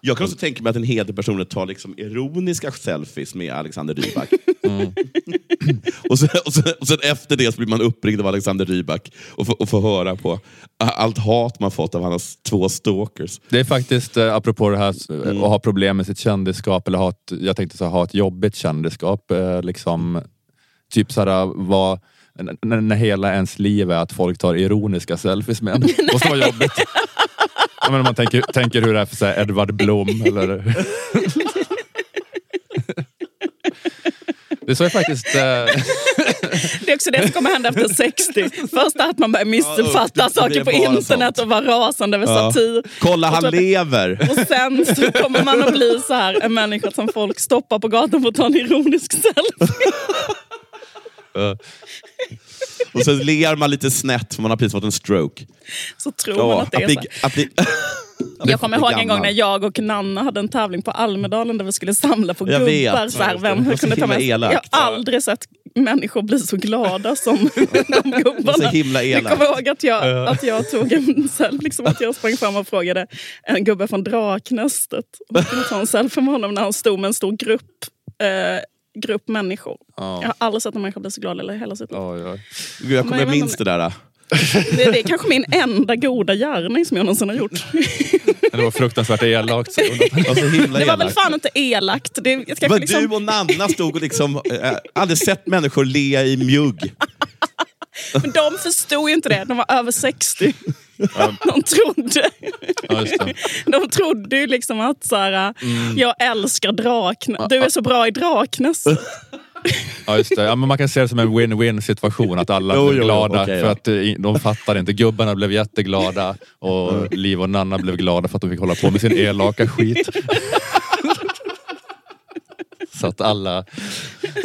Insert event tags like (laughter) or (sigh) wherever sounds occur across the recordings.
Jag kan också tänka mig att en hedersperson tar liksom ironiska selfies med Alexander Rybak. Mm. (laughs) och, sen, och, sen, och sen efter det så blir man uppringd av Alexander Rybak och, och får höra på allt hat man fått av hans två stalkers. Det är faktiskt, eh, apropå det här Mm. att ha problem med sitt kändisskap, eller ha ett, jag tänkte så här, ha ett jobbigt kändisskap. Eh, liksom, typ såhär, vad, när, när hela ens liv är att folk tar ironiska selfies med en. (laughs) Måste vara jobbigt. Ja, men om man tänker, tänker hur det är för så här, Edvard Blom eller... Det så är faktiskt... Eh, Det är också det som kommer hända efter 60. Först att man börjar missuppfatta Ja, saker på internet sånt. och vara rasande över Ja. satir. Kolla, han Och lever! Och sen så kommer man att bli så här en människa som folk stoppar på gatan för att ta en ironisk selfie. Och sen ler man lite snett för man har precis fått en stroke. Så tror man Ja, att det är så. att bli, (laughs) Jag kommer ihåg en gång när jag och Nanna hade en tävling på Almedalen där vi skulle samla på Jag vet. gubbar. Så här, vem det kunde ta med elakt. Jag har aldrig sett människor bli så glada som (laughs) de gubbarna. så himla Jag elakt. kommer ihåg att jag, att jag tog en selfie, liksom att jag sprang fram och frågade en gubbe från Draknästet om jag kunde ta en selfie med honom när han stod med en stor grupp, eh, grupp människor. Jag ja, har aldrig sett en människa bli så glad eller hela sitt liv. oj, oj. Gud, jag, kommer, jag jag minns det där. (laughs) Det, det är kanske min enda goda gärning som jag någonsin har gjort. (laughs) Det var fruktansvärt elakt. Det var så himla Det var väl fan inte elakt. Det, jag ska Men liksom, Du och Nanna stod och liksom, eh, aldrig sett människor le i mjugg. (laughs) Men de förstod ju inte det. De var över 60. Ja. (laughs) De trodde, Ja, just det. de trodde ju liksom att så här, jag älskar Draknäs. Du är så bra i Draknäs. (laughs) Ja, just det. Ja, men man kan se det som en win-win situation. Att alla (laughs) Jo, blev jo, jo, glada. okej, för att eh, de fattar inte. Gubbarna blev jätteglada. Och Liv och Nanna blev glada för att de fick hålla på med sin elaka skit. Så att alla,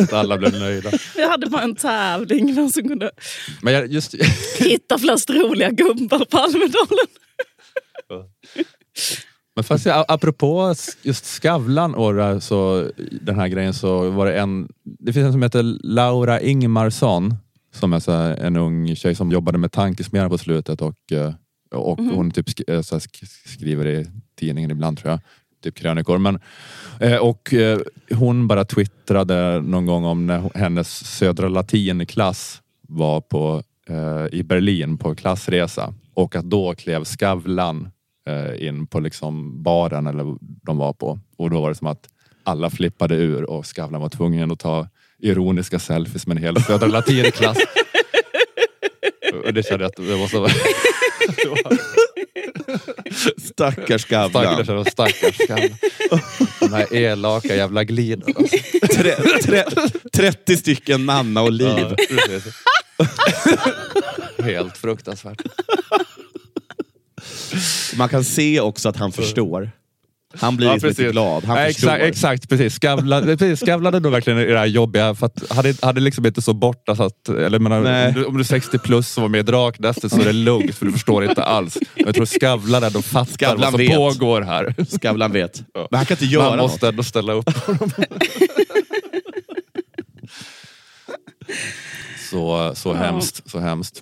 så alla blev nöjda. Vi hade bara en tävling vem som kunde Men jag, just, hitta flest roliga gubbar på Almedalen. men fast jag, apropå just Skavlan och så, den här grejen så var det en... Det finns en som heter Laura Ingmarsson som är så en ung tjej som jobbade med Tankesmedjan på slutet och, eh, och hon typ eh, sk, skriver i tidningen ibland tror jag. Typ krönikor. Men, eh, och eh, hon bara twittrade någon gång om när hennes södra latinklass var på, eh, i Berlin på klassresa och att då klev Skavlan in på liksom baren eller de var på och då var det som att alla flippade ur och Skavlan var tvungen att ta ironiska selfies med en hel södra latinklass. (laughs) och det kände jag att det var så... (laughs) det var- Stackars Stackars, stackars Skavlan. De här elaka jävla glidorna. Alltså. Tre, tre, 30 stycken Nanna och Liv. Ja. Helt fruktansvärt. Man kan se också att han förstår. Han blir Ja, liksom inte glad. Han förstår. exakt, exakt, precis. Skavlade, precis. Skavlade då verkligen i det här jobbiga. För att hade, hade liksom inte så borta så att, eller menar, om, du, är 60 plus och var med i Draknästet så är det lugnt för du förstår inte alls. Men jag tror Skavlan då fattar Skavlan vad som vet. pågår här. Skavlan vet. Ja. Men han kan inte Man göra måste ändå ställa upp. (laughs) så så Ja. hemskt, så hemskt.